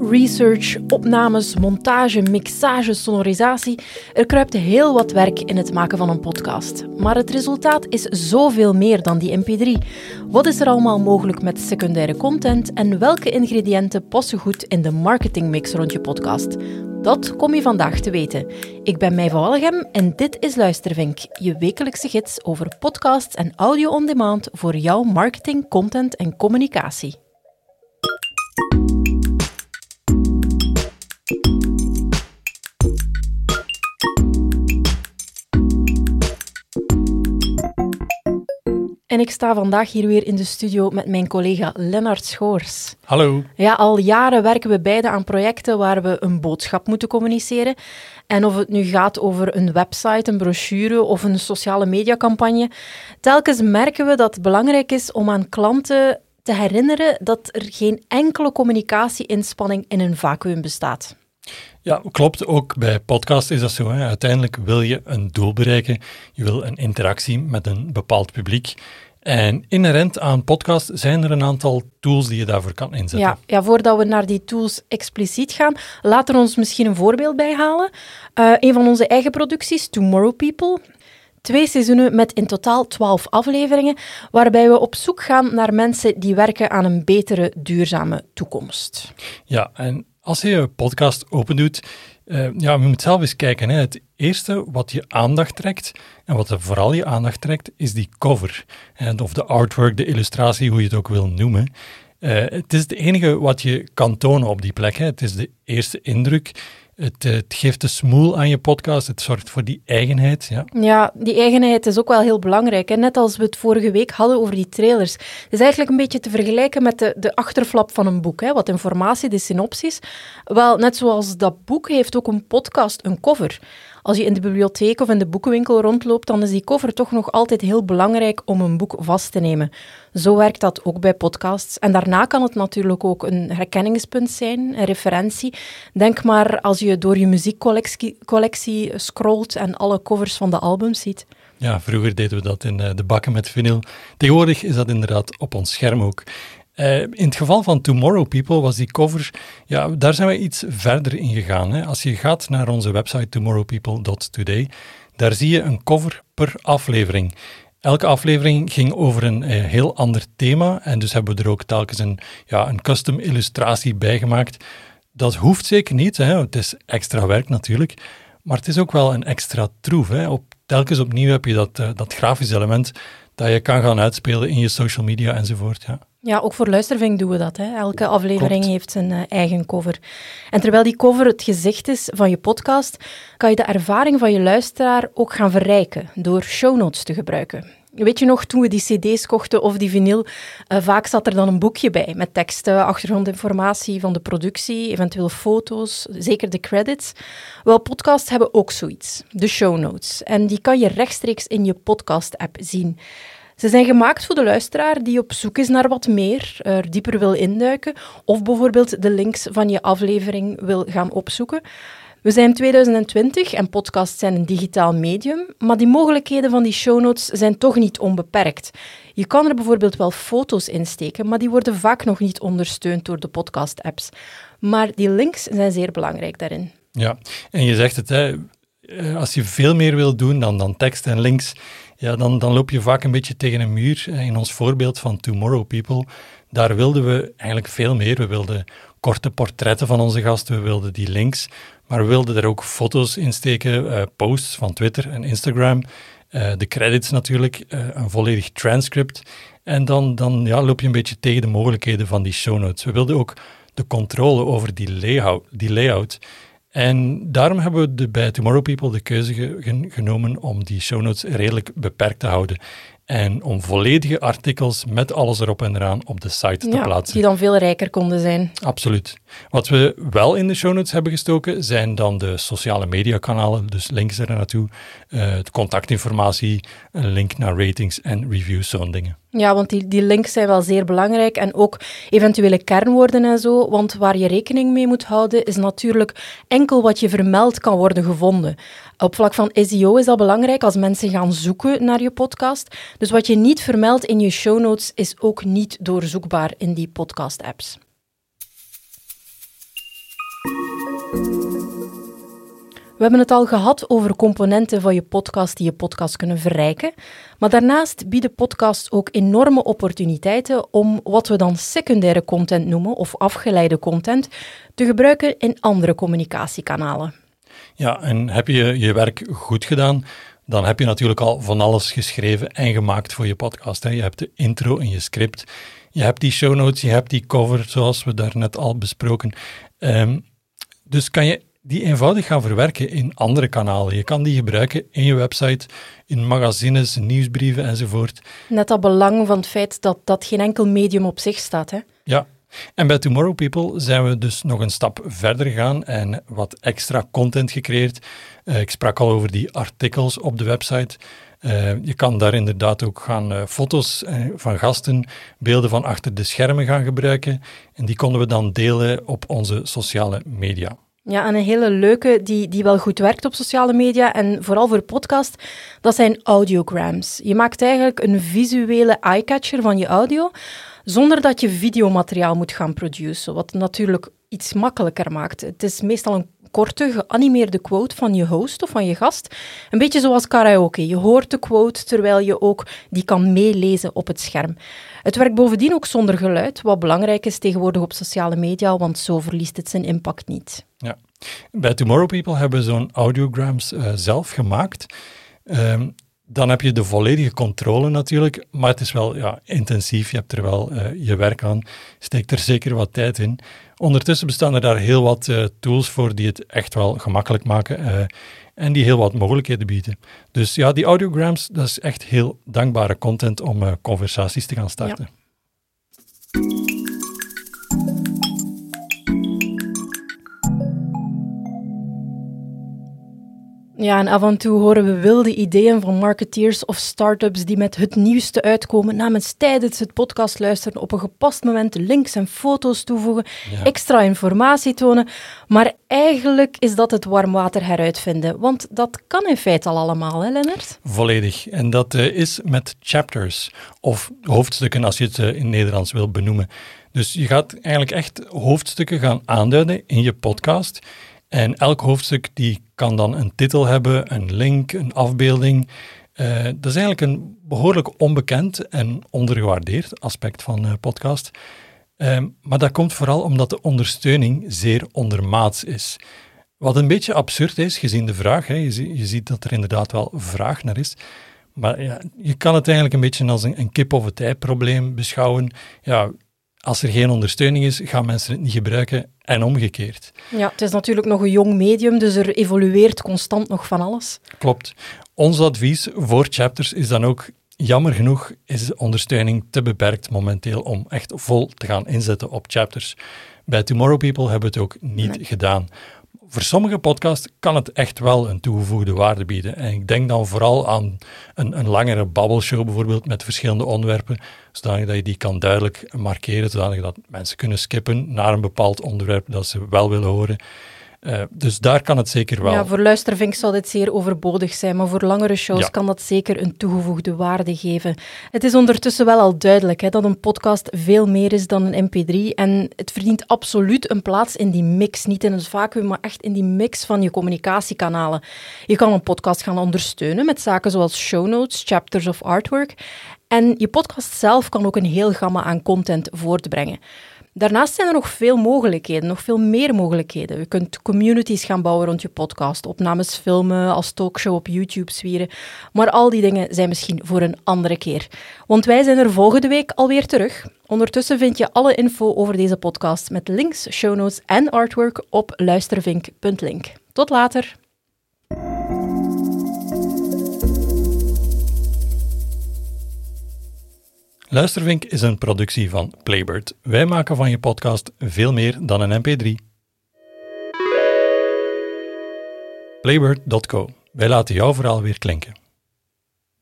research, opnames, montage, mixage, sonorisatie. Er kruipt heel wat werk in het maken van een podcast. Maar het resultaat is zoveel meer dan die MP3. Wat is er allemaal mogelijk met secundaire content en welke ingrediënten passen goed in de marketingmix rond je podcast? Dat kom je vandaag te weten. Ik ben Mij van en dit is Luistervink, je wekelijkse gids over podcasts en audio on demand voor jouw marketing, content en communicatie. En ik sta vandaag hier weer in de studio met mijn collega Lennart Schoors. Hallo. Ja, al jaren werken we beide aan projecten waar we een boodschap moeten communiceren. En of het nu gaat over een website, een brochure of een sociale mediacampagne, telkens merken we dat het belangrijk is om aan klanten te herinneren dat er geen enkele communicatieinspanning in een vacuüm bestaat. Ja, klopt. Ook bij podcast is dat zo. Hè. Uiteindelijk wil je een doel bereiken. Je wil een interactie met een bepaald publiek. En inherent aan podcast zijn er een aantal tools die je daarvoor kan inzetten. Ja, ja voordat we naar die tools expliciet gaan, laten we ons misschien een voorbeeld bijhalen. Uh, een van onze eigen producties, Tomorrow People. Twee seizoenen met in totaal twaalf afleveringen, waarbij we op zoek gaan naar mensen die werken aan een betere, duurzame toekomst. Ja, en als je je podcast opendoet, uh, ja, je moet zelf eens kijken. Hè. Het eerste wat je aandacht trekt, en wat er vooral je aandacht trekt, is die cover. En of de artwork, de illustratie, hoe je het ook wil noemen. Uh, het is het enige wat je kan tonen op die plek. Hè. Het is de eerste indruk. Het, het, geeft de smoel aan je podcast. Het zorgt voor die eigenheid. Ja, ja die eigenheid is ook wel heel belangrijk. Hè? Net als we het vorige week hadden over die trailers. Het is eigenlijk een beetje te vergelijken met de, de achterflap van een boek. Hè? Wat informatie, de synopsis. Wel, net zoals dat boek heeft ook een podcast een cover als je in de bibliotheek of in de boekenwinkel rondloopt, dan is die cover toch nog altijd heel belangrijk om een boek vast te nemen. Zo werkt dat ook bij podcasts. En daarna kan het natuurlijk ook een herkenningspunt zijn, een referentie. Denk maar als je door je muziekcollectie scrolt en alle covers van de albums ziet. Ja, vroeger deden we dat in eh, de bakken met vinyl. Tegenwoordig is dat inderdaad op ons scherm ook. Uh, in het geval van Tomorrow People was die cover, ja, daar zijn we iets verder in gegaan. Hè. Als je gaat naar onze website tomorrowpeople.today, daar zie je een cover per aflevering. Elke aflevering ging over een uh, heel ander thema en dus hebben we er ook telkens een, ja, een custom illustratie bij gemaakt. Dat hoeft zeker niet, hè. het is extra werk natuurlijk, maar het is ook wel een extra troef. Hè. Op, telkens opnieuw heb je dat, uh, dat grafisch element dat je kan gaan uitspelen in je social media enzovoort. Ja. Ja, ook voor Luistervink doen we dat. Hè. Elke aflevering heeft zijn uh, eigen cover. En terwijl die cover het gezicht is van je podcast, kan je de ervaring van je luisteraar ook gaan verrijken door show notes te gebruiken. Weet je nog, toen we die cd's kochten of die vinyl, uh, vaak zat er dan een boekje bij met teksten, achtergrondinformatie van de productie, eventueel foto's, zeker de credits. Wel, podcasts hebben ook zoiets, de show notes. En die kan je rechtstreeks in je podcast-app zien. Ze zijn gemaakt voor de luisteraar die op zoek is naar wat meer, er dieper wil induiken of bijvoorbeeld de links van je aflevering wil gaan opzoeken. We zijn 2020 en podcasts zijn een digitaal medium, maar die mogelijkheden van die show notes zijn toch niet onbeperkt. Je kan er bijvoorbeeld wel foto's in steken, maar die worden vaak nog niet ondersteund door de podcast-apps. Maar die links zijn zeer belangrijk daarin. Ja, en je zegt het, hè, eh, als je veel meer wil doen dan, dan tekst en links, ja, dan, dan loop je vaak een beetje tegen een muur. In ons voorbeeld van Tomorrow People, daar wilden we eigenlijk veel meer. We wilden korte portretten van onze gasten, we wilden die links, maar we wilden er ook foto's in steken, uh, posts van Twitter en Instagram, uh, de credits natuurlijk, een volledig transcript. En dan, dan ja, loop je een beetje tegen de mogelijkheden van die show notes. We wilden ook de controle over die layout. Die layout. En daarom hebben we de, bij Tomorrow People de keuze genomen om die show notes redelijk beperkt te houden. En om volledige artikels met alles erop en eraan op de site te plaatsen. Die dan veel rijker konden zijn. Absoluut. Wat we wel in de show notes hebben gestoken zijn dan de sociale mediakanalen, dus links er naartoe, uh, contactinformatie, een link naar ratings en reviews, zo'n dingen. Ja, want die, die links zijn wel zeer belangrijk en ook eventuele kernwoorden en zo. Want waar je rekening mee moet houden is natuurlijk enkel wat je vermeld kan worden gevonden. Op vlak van SEO is dat belangrijk als mensen gaan zoeken naar je podcast. Dus wat je niet vermeldt in je show notes is ook niet doorzoekbaar in die podcast-apps. We hebben het al gehad over componenten van je podcast die je podcast kunnen verrijken. Maar daarnaast bieden podcasts ook enorme opportuniteiten om wat we dan secundaire content noemen, of afgeleide content, te gebruiken in andere communicatiekanalen. Ja, en heb je je werk goed gedaan, dan heb je natuurlijk al van alles geschreven en gemaakt voor je podcast. Hè. Je hebt de intro in je script, je hebt die show notes, je hebt die cover, zoals we daarnet al besproken. Ehm, dus kan je die eenvoudig gaan verwerken in andere kanalen. Je kan die gebruiken in je website, in magazines, nieuwsbrieven enzovoort. Net dat belang van het feit dat dat geen enkel medium op zich staat. Hè? Ja, en bij Tomorrow People zijn we dus nog een stap verder gegaan en wat extra content gecreëerd. Uh, ik sprak al over die artikels op de website. Uh, je kan daar inderdaad ook gaan uh, foto's van gasten, beelden van achter de schermen gaan gebruiken. En die konden we dan delen op onze sociale media. Ja, en een hele leuke die, die wel goed werkt op sociale media en vooral voor podcast, dat zijn audiograms. Je maakt eigenlijk een visuele eyecatcher van je audio, zonder dat je videomateriaal moet gaan produceren, wat natuurlijk iets makkelijker maakt. Het is meestal een korte, geanimeerde quote van je host of van je gast. Een beetje zoals karaoke. Je hoort de quote terwijl je ook die kan meelezen op het scherm. Het werkt bovendien ook zonder geluid, wat belangrijk is tegenwoordig op sociale media, want zo verliest het zijn impact niet. Ja. Bij Tomorrow People hebben we zo'n audiograms uh, zelf gemaakt. Um, dan heb je de volledige controle natuurlijk, maar het is wel ja, intensief. Je hebt er wel uh, je werk aan, steekt er zeker wat tijd in. Ondertussen bestaan er daar heel wat uh, tools voor die het echt wel gemakkelijk maken uh, en die heel wat mogelijkheden bieden. Dus ja, die audiograms, dat is echt heel dankbare content om conversaties te gaan starten. Ja, en af en toe horen we wilde ideeën van marketeers of startups die met het nieuwste uitkomen, namens tijdens het podcast luisteren, op een gepast moment links en foto's toevoegen, extra informatie tonen. Maar eigenlijk is dat het warm water heruitvinden, want dat kan in feite al allemaal, hè Lennart? Volledig. En dat uh, is met chapters, of hoofdstukken als je het uh, in Nederlands wil benoemen. Dus je gaat eigenlijk echt hoofdstukken gaan aanduiden in je podcast. En elk hoofdstuk die kan dan een titel hebben, een link, een afbeelding. Uh, dat is eigenlijk een behoorlijk onbekend en ondergewaardeerd aspect van uh, podcast. Uh, maar dat komt vooral omdat de ondersteuning zeer ondermaats is. Wat een beetje absurd is, gezien de vraag. Hè. Je, je, ziet dat er inderdaad wel vraag naar is. Maar ja, je kan het eigenlijk een beetje als een, een kip of het ei probleem beschouwen. Ja, als er geen ondersteuning is, gaan mensen het niet gebruiken en omgekeerd. Ja, het is natuurlijk nog een jong medium, dus er evolueert constant nog van alles. Klopt. Ons advies voor chapters is dan ook, jammer genoeg is de ondersteuning te beperkt momenteel om echt vol te gaan inzetten op chapters. Bij Tomorrow People hebben we het ook niet gedaan voor sommige podcasts kan het echt wel een toegevoegde waarde bieden. En ik denk dan vooral aan een, een langere babbelshow bijvoorbeeld met verschillende onderwerpen, zodanig dat je die kan duidelijk markeren, zodanig dat mensen kunnen skippen naar een bepaald onderwerp dat ze wel willen horen. Uh, dus daar kan het zeker wel. Ja, voor luistervink zal dit zeer overbodig zijn, maar voor langere shows kan dat zeker een toegevoegde waarde geven. Het is ondertussen wel al duidelijk hè, dat een podcast veel meer is dan een mp3 en het verdient absoluut een plaats in die mix, niet in het vacuüm, maar echt in die mix van je communicatiekanalen. Je kan een podcast gaan ondersteunen met zaken zoals show notes, chapters of artwork en je podcast zelf kan ook een heel gamma aan content voortbrengen. Daarnaast zijn er nog veel mogelijkheden, nog veel meer mogelijkheden. Je kunt communities gaan bouwen rond je podcast, opnames filmen, als talkshow op YouTube zwieren. Maar al die dingen zijn misschien voor een andere keer. Want wij zijn er volgende week alweer terug. Ondertussen vind je alle info over deze podcast met links, show notes en artwork op luistervink.link. Tot later! Luistervink is een productie van Playbird. Wij maken van je podcast veel meer dan een mp3. Playbird.co. Wij laten jouw verhaal weer klinken.